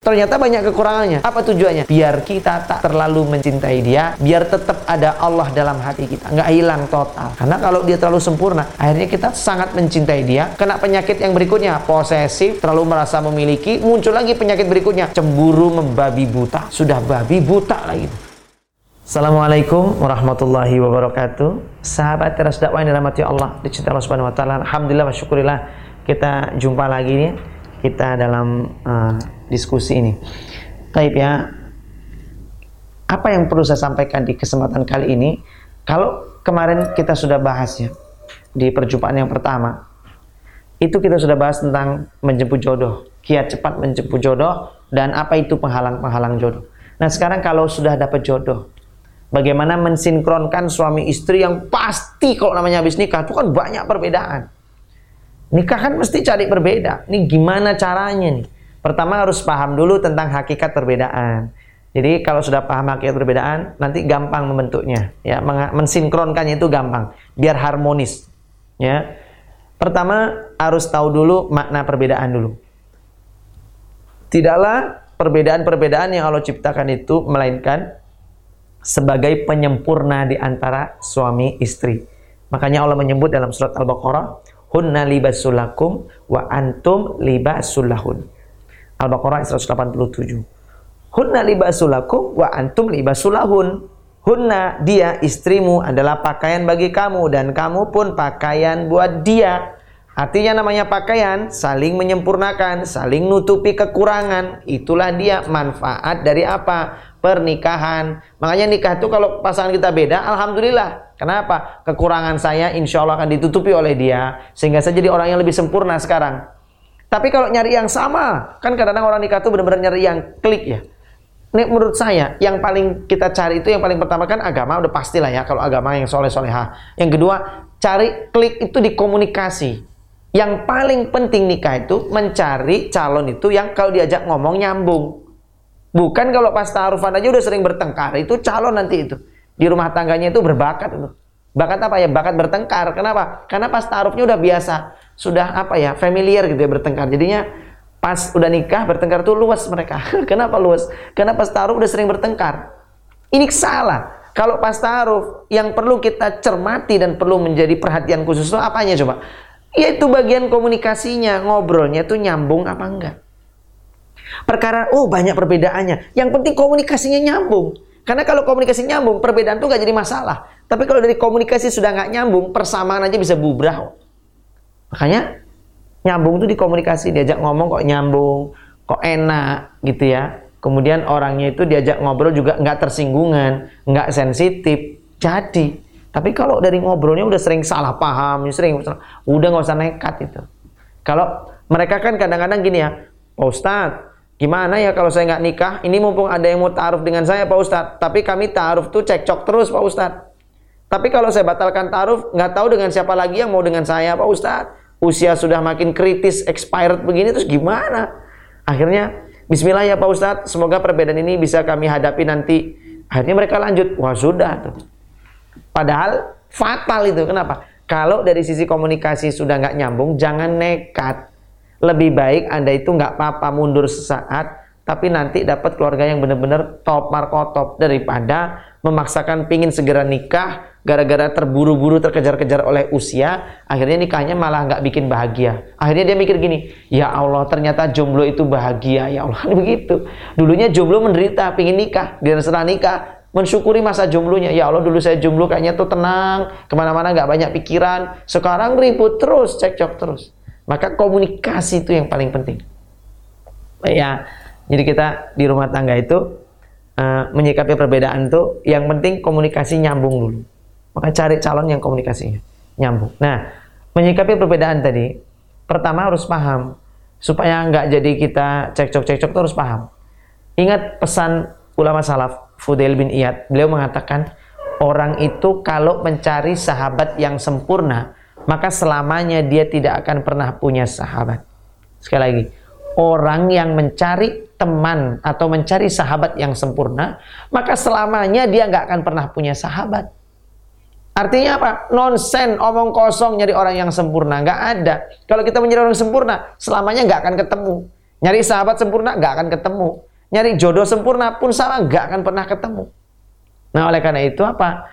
Ternyata banyak kekurangannya. Apa tujuannya? Biar kita tak terlalu mencintai dia, biar tetap ada Allah dalam hati kita, nggak hilang total. Karena kalau dia terlalu sempurna, akhirnya kita sangat mencintai dia. Kena penyakit yang berikutnya, posesif, terlalu merasa memiliki, muncul lagi penyakit berikutnya, cemburu membabi buta. Sudah babi buta lagi. Assalamualaikum warahmatullahi wabarakatuh. Sahabat teras dakwah yang dirahmati Allah, dicintai Allah Subhanahu wa taala. Alhamdulillah wa syukurillah kita jumpa lagi nih kita dalam uh, diskusi ini. Taib ya, apa yang perlu saya sampaikan di kesempatan kali ini? Kalau kemarin kita sudah bahas ya di perjumpaan yang pertama, itu kita sudah bahas tentang menjemput jodoh, kiat cepat menjemput jodoh dan apa itu penghalang-penghalang jodoh. Nah sekarang kalau sudah dapat jodoh, bagaimana mensinkronkan suami istri yang pasti kalau namanya habis nikah itu kan banyak perbedaan. Nikah kan mesti cari berbeda. Ini gimana caranya nih? Pertama harus paham dulu tentang hakikat perbedaan. Jadi kalau sudah paham hakikat perbedaan, nanti gampang membentuknya. Ya, mensinkronkannya itu gampang, biar harmonis. Ya. Pertama harus tahu dulu makna perbedaan dulu. Tidaklah perbedaan-perbedaan yang Allah ciptakan itu melainkan sebagai penyempurna di antara suami istri. Makanya Allah menyebut dalam surat Al-Baqarah, hunna libasulakum wa antum libasulahun. Al-Baqarah 187. Hunna libasulakum wa antum libasulahun. Hunna dia istrimu adalah pakaian bagi kamu dan kamu pun pakaian buat dia. Artinya namanya pakaian saling menyempurnakan, saling nutupi kekurangan. Itulah dia manfaat dari apa? Pernikahan. Makanya nikah itu kalau pasangan kita beda, alhamdulillah Kenapa? Kekurangan saya insya Allah akan ditutupi oleh dia. Sehingga saya jadi orang yang lebih sempurna sekarang. Tapi kalau nyari yang sama, kan kadang-kadang orang nikah itu benar-benar nyari yang klik ya. Ini menurut saya, yang paling kita cari itu yang paling pertama kan agama, udah pastilah ya kalau agama yang soleh-soleha. Yang kedua, cari klik itu di komunikasi. Yang paling penting nikah itu mencari calon itu yang kalau diajak ngomong nyambung. Bukan kalau pas taruhan aja udah sering bertengkar, itu calon nanti itu di rumah tangganya itu berbakat itu. Bakat apa ya? Bakat bertengkar. Kenapa? Karena pas taruhnya udah biasa, sudah apa ya? familiar gitu ya bertengkar. Jadinya pas udah nikah bertengkar tuh luas mereka. Kenapa luas? Karena pas taruh udah sering bertengkar. Ini salah. Kalau pas taruh yang perlu kita cermati dan perlu menjadi perhatian khusus itu apanya coba? Yaitu bagian komunikasinya, ngobrolnya tuh nyambung apa enggak. Perkara, oh banyak perbedaannya. Yang penting komunikasinya nyambung. Karena kalau komunikasi nyambung, perbedaan itu nggak jadi masalah. Tapi kalau dari komunikasi sudah nggak nyambung, persamaan aja bisa bubrah. Makanya nyambung itu di komunikasi, diajak ngomong kok nyambung, kok enak gitu ya. Kemudian orangnya itu diajak ngobrol juga nggak tersinggungan, nggak sensitif. Jadi, tapi kalau dari ngobrolnya udah sering salah paham, sering udah nggak usah nekat itu. Kalau mereka kan kadang-kadang gini ya, Pak Ustadz, Gimana ya kalau saya nggak nikah? Ini mumpung ada yang mau taruh dengan saya Pak Ustadz. Tapi kami taruh tuh cekcok terus Pak Ustadz. Tapi kalau saya batalkan taruh, nggak tahu dengan siapa lagi yang mau dengan saya Pak Ustadz. Usia sudah makin kritis, expired begini, terus gimana? Akhirnya, Bismillah ya Pak Ustadz, semoga perbedaan ini bisa kami hadapi nanti. Akhirnya mereka lanjut, wah sudah tuh. Padahal fatal itu, kenapa? Kalau dari sisi komunikasi sudah nggak nyambung, jangan nekat lebih baik Anda itu nggak apa-apa mundur sesaat, tapi nanti dapat keluarga yang benar-benar top markotop daripada memaksakan pingin segera nikah gara-gara terburu-buru terkejar-kejar oleh usia, akhirnya nikahnya malah nggak bikin bahagia. Akhirnya dia mikir gini, ya Allah ternyata jomblo itu bahagia, ya Allah begitu. Dulunya jomblo menderita, pingin nikah, dia setelah nikah mensyukuri masa jomblonya. Ya Allah dulu saya jomblo kayaknya tuh tenang, ke mana-mana nggak banyak pikiran. Sekarang ribut terus, cekcok terus. Maka komunikasi itu yang paling penting. Ya, jadi kita di rumah tangga itu uh, menyikapi perbedaan itu yang penting komunikasi nyambung dulu. Maka cari calon yang komunikasinya nyambung. Nah, menyikapi perbedaan tadi, pertama harus paham supaya nggak jadi kita cekcok-cekcok terus paham. Ingat pesan ulama salaf Fudail bin Iyad, beliau mengatakan orang itu kalau mencari sahabat yang sempurna maka selamanya dia tidak akan pernah punya sahabat. Sekali lagi, orang yang mencari teman atau mencari sahabat yang sempurna, maka selamanya dia nggak akan pernah punya sahabat. Artinya apa? Nonsen, omong kosong nyari orang yang sempurna. Nggak ada. Kalau kita mencari orang sempurna, selamanya nggak akan ketemu. Nyari sahabat sempurna nggak akan ketemu. Nyari jodoh sempurna pun sama nggak akan pernah ketemu. Nah oleh karena itu apa?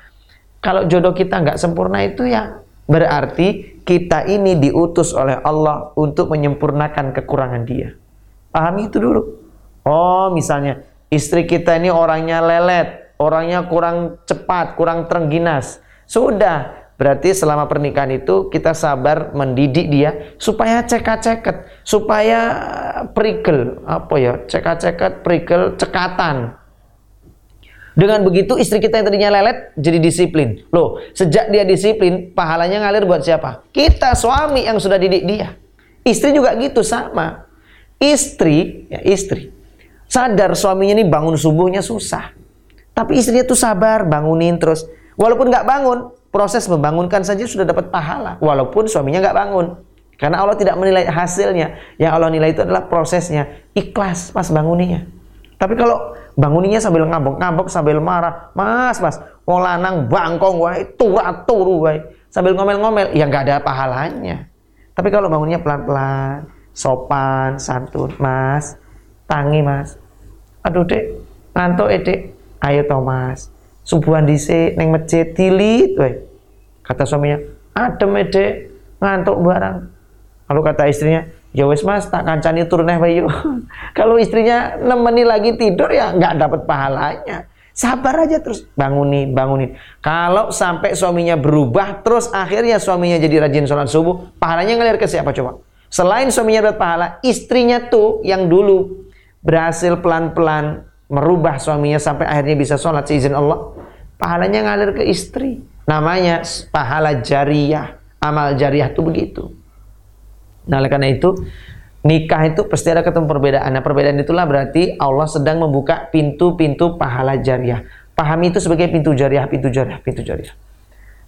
Kalau jodoh kita nggak sempurna itu ya berarti kita ini diutus oleh Allah untuk menyempurnakan kekurangan dia. Pahami itu dulu. Oh misalnya istri kita ini orangnya lelet, orangnya kurang cepat, kurang terengginas. Sudah, Berarti selama pernikahan itu kita sabar mendidik dia supaya cekat-ceket, supaya prigel, apa ya, cekat-ceket, prigel, cekatan. Dengan begitu istri kita yang tadinya lelet jadi disiplin. Loh, sejak dia disiplin, pahalanya ngalir buat siapa? Kita suami yang sudah didik dia. Istri juga gitu sama. Istri, ya istri, sadar suaminya ini bangun subuhnya susah. Tapi istrinya tuh sabar bangunin terus. Walaupun nggak bangun, proses membangunkan saja sudah dapat pahala walaupun suaminya nggak bangun. Karena Allah tidak menilai hasilnya. Yang Allah nilai itu adalah prosesnya. Ikhlas pas banguninya tapi kalau banguninya sambil ngambek-ngambek sambil marah mas mas wong lanang bangkong wae turat turu wae. Sambil ngomel-ngomel ya nggak ada pahalanya. Tapi kalau bangunnya pelan-pelan sopan santun mas tangi mas. Aduh dek ngantuk eh dek ayo Thomas subuhan dhisik neng masjid dilit wae Kata suaminya, adem ede, ngantuk barang. Lalu kata istrinya, ya wes mas, tak kancani turun eh bayu. Kalau istrinya nemeni lagi tidur ya nggak dapat pahalanya. Sabar aja terus bangunin, bangunin. Kalau sampai suaminya berubah, terus akhirnya suaminya jadi rajin sholat subuh, pahalanya ngalir ke siapa coba? Selain suaminya dapat pahala, istrinya tuh yang dulu berhasil pelan-pelan merubah suaminya sampai akhirnya bisa sholat seizin Allah, pahalanya ngalir ke istri. Namanya pahala jariah. Amal jariah itu begitu. Nah, oleh karena itu, nikah itu pasti ada ketemu perbedaan. Nah, perbedaan itulah berarti Allah sedang membuka pintu-pintu pahala jariah. Pahami itu sebagai pintu jariah, pintu jariah, pintu jariah.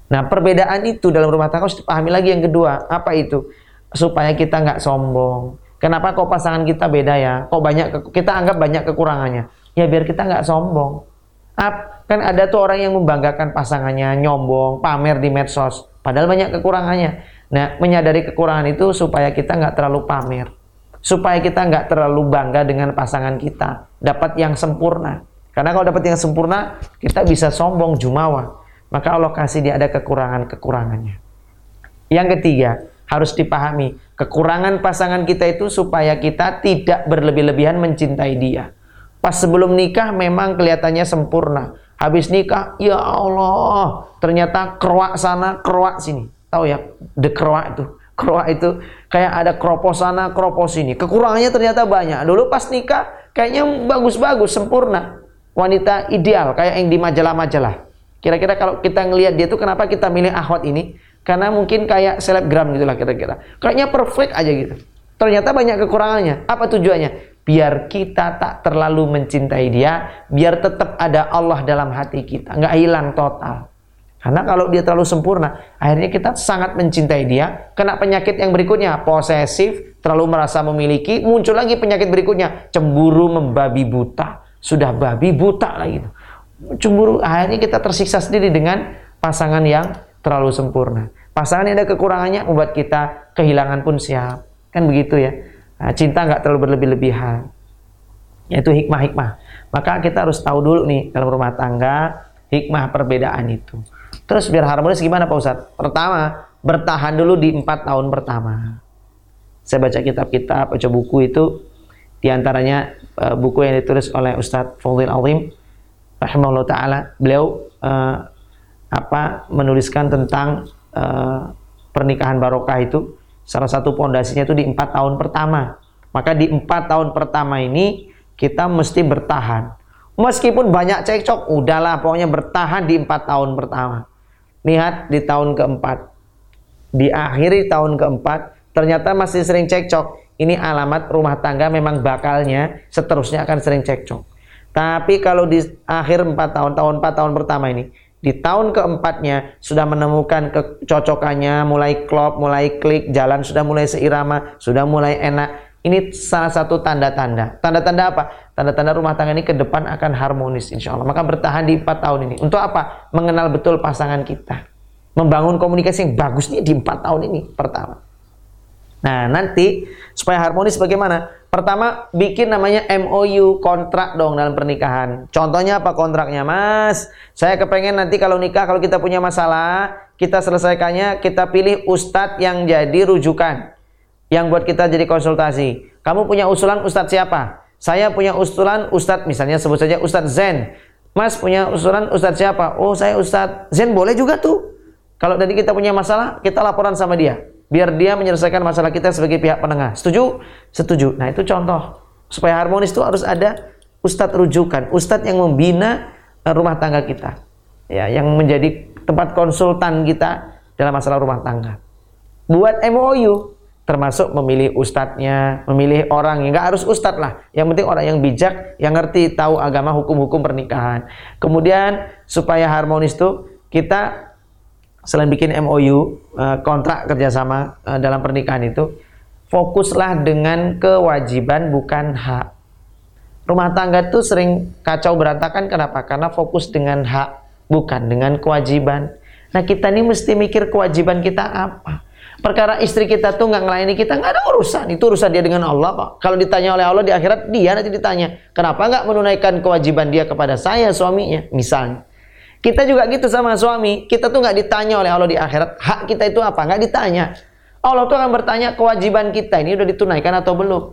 Nah, perbedaan itu dalam rumah tangga harus dipahami lagi yang kedua. Apa itu? Supaya kita nggak sombong. Kenapa kok pasangan kita beda ya? Kok banyak kita anggap banyak kekurangannya? Ya biar kita nggak sombong. Kan ada tuh orang yang membanggakan pasangannya, nyombong, pamer di medsos. Padahal banyak kekurangannya. Nah, menyadari kekurangan itu supaya kita nggak terlalu pamer. Supaya kita nggak terlalu bangga dengan pasangan kita. Dapat yang sempurna. Karena kalau dapat yang sempurna, kita bisa sombong, jumawa. Maka Allah kasih dia ada kekurangan-kekurangannya. Yang ketiga, harus dipahami. Kekurangan pasangan kita itu supaya kita tidak berlebih-lebihan mencintai dia. Pas sebelum nikah memang kelihatannya sempurna. Habis nikah, ya Allah, ternyata keruak sana, keruak sini. Tahu ya, the keruak itu. Keruak itu kayak ada kropos sana, kropos sini. Kekurangannya ternyata banyak. Dulu pas nikah kayaknya bagus-bagus, sempurna. Wanita ideal kayak yang di majalah-majalah. Kira-kira kalau kita ngelihat dia tuh kenapa kita milih ahwat ini? Karena mungkin kayak selebgram gitulah kira-kira. Kayaknya perfect aja gitu. Ternyata banyak kekurangannya. Apa tujuannya? Biar kita tak terlalu mencintai dia, biar tetap ada Allah dalam hati kita, nggak hilang total. Karena kalau dia terlalu sempurna, akhirnya kita sangat mencintai dia, kena penyakit yang berikutnya, posesif, terlalu merasa memiliki, muncul lagi penyakit berikutnya, cemburu membabi buta. Sudah babi buta lagi. Cemburu, akhirnya kita tersiksa sendiri dengan pasangan yang terlalu sempurna. Pasangan yang ada kekurangannya membuat kita kehilangan pun siap. Kan begitu ya. Nah, cinta nggak terlalu berlebih-lebihan. Yaitu hikmah-hikmah. Maka kita harus tahu dulu nih dalam rumah tangga hikmah perbedaan itu. Terus biar harmonis gimana Pak Ustadz? Pertama, bertahan dulu di empat tahun pertama. Saya baca kitab-kitab, baca buku itu di antaranya uh, buku yang ditulis oleh Ustadz Fadil Alim rahimahullah taala beliau uh, apa menuliskan tentang uh, pernikahan barokah itu Salah satu pondasinya itu di empat tahun pertama. Maka di empat tahun pertama ini kita mesti bertahan. Meskipun banyak cekcok, udahlah pokoknya bertahan di empat tahun pertama. Lihat di tahun keempat. Di akhiri tahun keempat, ternyata masih sering cekcok. Ini alamat rumah tangga memang bakalnya seterusnya akan sering cekcok. Tapi kalau di akhir empat tahun, tahun empat tahun pertama ini, di tahun keempatnya sudah menemukan kecocokannya, mulai klop, mulai klik, jalan sudah mulai seirama, sudah mulai enak. Ini salah satu tanda-tanda. Tanda-tanda apa? Tanda-tanda rumah tangga ini ke depan akan harmonis insya Allah. Maka bertahan di empat tahun ini. Untuk apa? Mengenal betul pasangan kita. Membangun komunikasi yang bagus nih di empat tahun ini pertama. Nah nanti supaya harmonis bagaimana? Pertama, bikin namanya MOU, kontrak dong dalam pernikahan. Contohnya apa kontraknya, Mas? Saya kepengen nanti kalau nikah, kalau kita punya masalah, kita selesaikannya, kita pilih ustadz yang jadi rujukan. Yang buat kita jadi konsultasi. Kamu punya usulan ustadz siapa? Saya punya usulan ustadz, misalnya sebut saja ustadz Zen. Mas punya usulan ustadz siapa? Oh, saya ustadz Zen, boleh juga tuh. Kalau tadi kita punya masalah, kita laporan sama dia biar dia menyelesaikan masalah kita sebagai pihak penengah. Setuju? Setuju. Nah, itu contoh. Supaya harmonis itu harus ada ustadz rujukan, ustadz yang membina eh, rumah tangga kita. Ya, yang menjadi tempat konsultan kita dalam masalah rumah tangga. Buat MOU, termasuk memilih ustadznya, memilih orang yang nggak harus ustadz lah. Yang penting orang yang bijak, yang ngerti tahu agama hukum-hukum pernikahan. Kemudian supaya harmonis tuh kita selain bikin MOU eh, kontrak kerjasama eh, dalam pernikahan itu fokuslah dengan kewajiban bukan hak. Rumah tangga itu sering kacau berantakan. Kenapa? Karena fokus dengan hak bukan dengan kewajiban. Nah kita ini mesti mikir kewajiban kita apa? Perkara istri kita tuh nggak ngelayani kita nggak ada urusan. Itu urusan dia dengan Allah pak. Kalau ditanya oleh Allah di akhirat dia nanti ditanya kenapa nggak menunaikan kewajiban dia kepada saya suaminya? Misalnya kita juga gitu sama suami. Kita tuh nggak ditanya oleh Allah di akhirat. Hak kita itu apa? Nggak ditanya. Allah tuh akan bertanya kewajiban kita ini udah ditunaikan atau belum.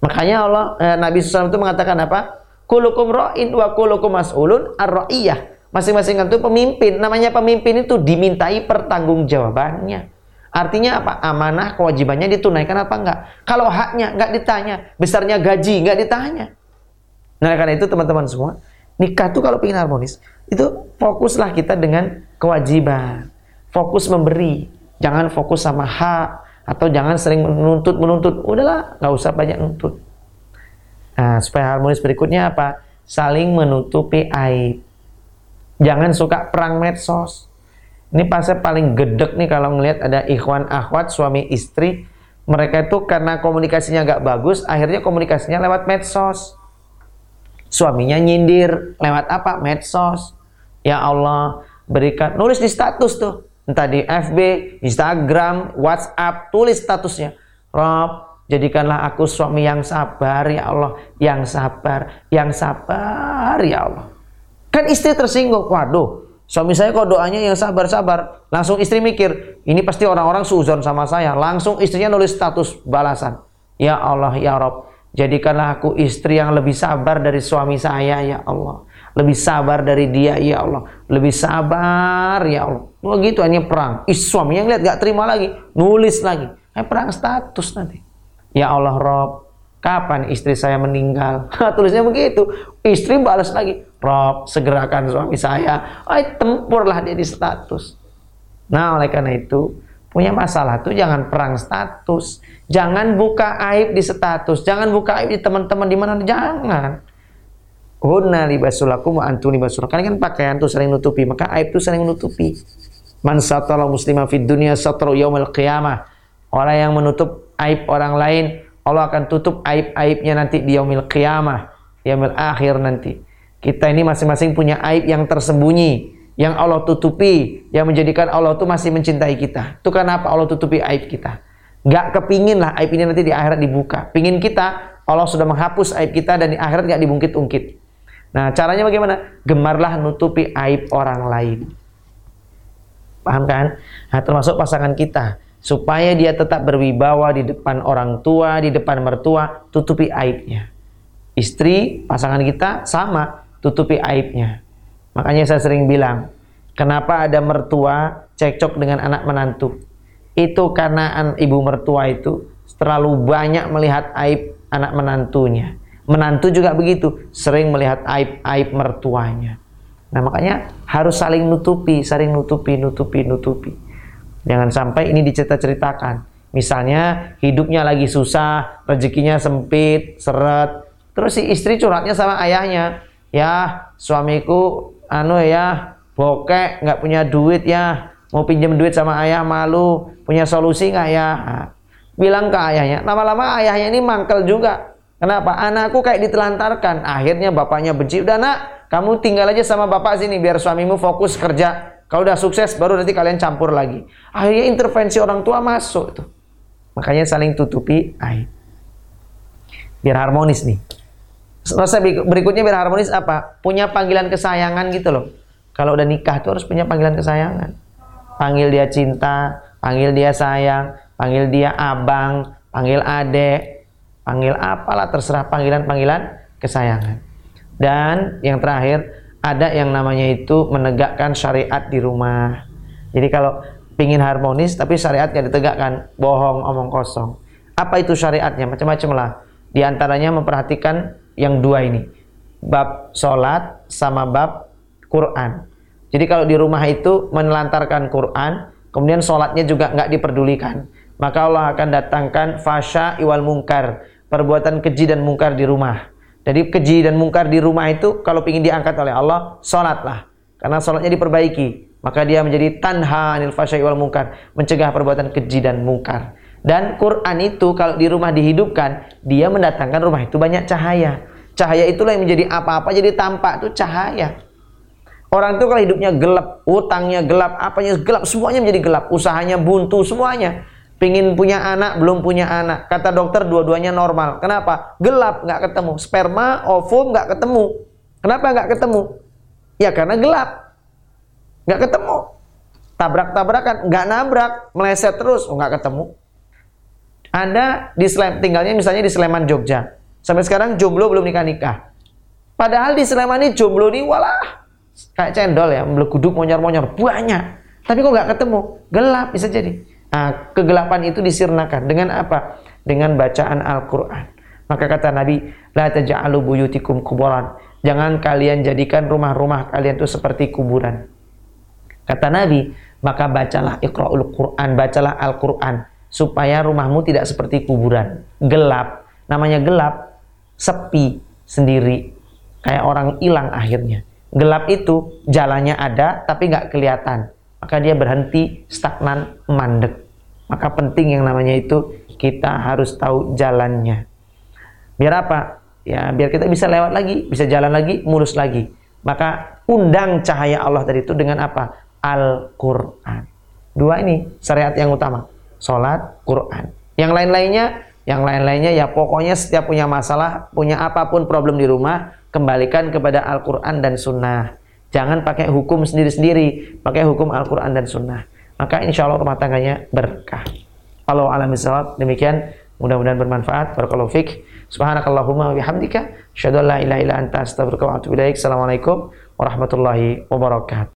Makanya Allah eh, Nabi SAW itu mengatakan apa? Kulukum ra'in wa kulukum mas'ulun ar-ra'iyah. Masing-masing itu pemimpin. Namanya pemimpin itu dimintai pertanggungjawabannya. Artinya apa? Amanah kewajibannya ditunaikan apa enggak? Kalau haknya enggak ditanya, besarnya gaji enggak ditanya. Nah, karena itu teman-teman semua, nikah tuh kalau ingin harmonis, itu fokuslah kita dengan kewajiban. Fokus memberi. Jangan fokus sama hak atau jangan sering menuntut menuntut. Udahlah, nggak usah banyak nuntut. Nah, supaya harmonis berikutnya apa? Saling menutupi aib. Jangan suka perang medsos. Ini pasnya paling gedek nih kalau ngelihat ada ikhwan akhwat suami istri. Mereka itu karena komunikasinya nggak bagus, akhirnya komunikasinya lewat medsos. Suaminya nyindir lewat apa? Medsos. Ya Allah, berikan nulis di status tuh. Entah di FB, Instagram, WhatsApp, tulis statusnya. Rob, jadikanlah aku suami yang sabar ya Allah, yang sabar, yang sabar ya Allah. Kan istri tersinggung, waduh, suami saya kok doanya yang sabar-sabar. Langsung istri mikir, ini pasti orang-orang suzon sama saya. Langsung istrinya nulis status balasan. Ya Allah, ya Rob, jadikanlah aku istri yang lebih sabar dari suami saya ya Allah. Lebih sabar dari dia ya Allah. Lebih sabar ya Allah. Begitu hanya perang. Is, suami yang lihat gak terima lagi nulis lagi. Eh, perang status nanti. Ya Allah Rob kapan istri saya meninggal? Tulisnya begitu. Istri balas lagi Rob segerakan suami saya. Ay tempurlah dia di status. Nah oleh karena itu punya masalah tuh jangan perang status jangan buka aib di status jangan buka aib di teman-teman di mana jangan Hunna libasulakum wa antum libasulakum. Karena kan pakaian itu saling nutupi, maka aib itu saling menutupi. Man satara muslimah fid dunya satara yaumil qiyamah. Orang yang menutup aib orang lain, Allah akan tutup aib-aibnya nanti di yaumil qiyamah, yaumil akhir nanti. Kita ini masing-masing punya aib yang tersembunyi, yang Allah tutupi, yang menjadikan Allah itu masih mencintai kita. Itu kenapa Allah tutupi aib kita. Gak kepingin lah aib ini nanti di akhirat dibuka. Pingin kita, Allah sudah menghapus aib kita dan di akhirat gak dibungkit-ungkit. Nah, caranya bagaimana? Gemarlah nutupi aib orang lain. Paham kan? Nah, termasuk pasangan kita. Supaya dia tetap berwibawa di depan orang tua, di depan mertua, tutupi aibnya. Istri, pasangan kita sama, tutupi aibnya. Makanya saya sering bilang, kenapa ada mertua cekcok dengan anak menantu? Itu karena ibu mertua itu terlalu banyak melihat aib anak menantunya Menantu juga begitu, sering melihat aib-aib mertuanya. Nah, makanya harus saling nutupi, saling nutupi, nutupi, nutupi. Jangan sampai ini dicerita-ceritakan. Misalnya hidupnya lagi susah, rezekinya sempit, seret. Terus si istri curhatnya sama ayahnya, ya suamiku anu ya bokek, nggak punya duit ya, mau pinjam duit sama ayah malu, punya solusi nggak ya? Bilang ke ayahnya, lama-lama ayahnya ini mangkel juga, Kenapa? Anakku kayak ditelantarkan. Akhirnya bapaknya benci. Udah nak, kamu tinggal aja sama bapak sini biar suamimu fokus kerja. Kalau udah sukses baru nanti kalian campur lagi. Akhirnya intervensi orang tua masuk tuh. Makanya saling tutupi aib. Biar harmonis nih. Resep berikutnya biar harmonis apa? Punya panggilan kesayangan gitu loh. Kalau udah nikah tuh harus punya panggilan kesayangan. Panggil dia cinta, panggil dia sayang, panggil dia abang, panggil adek, panggil apalah terserah panggilan-panggilan kesayangan. Dan yang terakhir, ada yang namanya itu menegakkan syariat di rumah. Jadi kalau pingin harmonis tapi syariatnya ditegakkan, bohong, omong kosong. Apa itu syariatnya? Macam-macam lah. Di antaranya memperhatikan yang dua ini. Bab sholat sama bab Quran. Jadi kalau di rumah itu menelantarkan Quran, kemudian sholatnya juga nggak diperdulikan. Maka Allah akan datangkan fasya iwal mungkar, perbuatan keji dan mungkar di rumah. Jadi keji dan mungkar di rumah itu kalau ingin diangkat oleh Allah, sholatlah. Karena sholatnya diperbaiki. Maka dia menjadi tanha anil fasyai wal mungkar. Mencegah perbuatan keji dan mungkar. Dan Quran itu kalau di rumah dihidupkan, dia mendatangkan rumah itu banyak cahaya. Cahaya itulah yang menjadi apa-apa jadi tampak itu cahaya. Orang itu kalau hidupnya gelap, utangnya gelap, apanya gelap, semuanya menjadi gelap. Usahanya buntu, semuanya. Pingin punya anak, belum punya anak. Kata dokter dua-duanya normal. Kenapa? Gelap, nggak ketemu. Sperma, ovum nggak ketemu. Kenapa nggak ketemu? Ya karena gelap. Nggak ketemu. Tabrak-tabrakan, nggak nabrak, meleset terus, oh, nggak ketemu. Anda di tinggalnya misalnya di Sleman, Jogja. Sampai sekarang jomblo belum nikah-nikah. Padahal di Sleman ini jomblo ini walah kayak cendol ya, meleguduk monyor-monyor banyak. Tapi kok nggak ketemu? Gelap bisa jadi. Nah, kegelapan itu disirnakan dengan apa? Dengan bacaan Al-Quran. Maka kata Nabi, La taja'alu buyutikum kuburan. Jangan kalian jadikan rumah-rumah kalian itu seperti kuburan. Kata Nabi, maka bacalah Iqra'ul Quran, bacalah Al-Quran. Supaya rumahmu tidak seperti kuburan. Gelap. Namanya gelap, sepi, sendiri. Kayak orang hilang akhirnya. Gelap itu jalannya ada tapi nggak kelihatan. Maka dia berhenti stagnan mandek. Maka penting yang namanya itu kita harus tahu jalannya. Biar apa? Ya biar kita bisa lewat lagi bisa jalan lagi mulus lagi. Maka undang cahaya Allah tadi itu dengan apa? Al-Quran. Dua ini syariat yang utama. Sholat Quran. Yang lain-lainnya yang lain-lainnya ya pokoknya setiap punya masalah punya apa pun problem di rumah kembalikan kepada Al-Quran dan Sunnah Jangan pakai hukum sendiri-sendiri, pakai hukum Al-Quran dan Sunnah. Maka insya Allah rumah tangganya berkah. Allah alam demikian. Mudah-mudahan bermanfaat. Barakallahu fiqh. Subhanakallahumma wa bihamdika. Asyhadu an la ilaha anta ilaik. Assalamualaikum warahmatullahi wabarakatuh.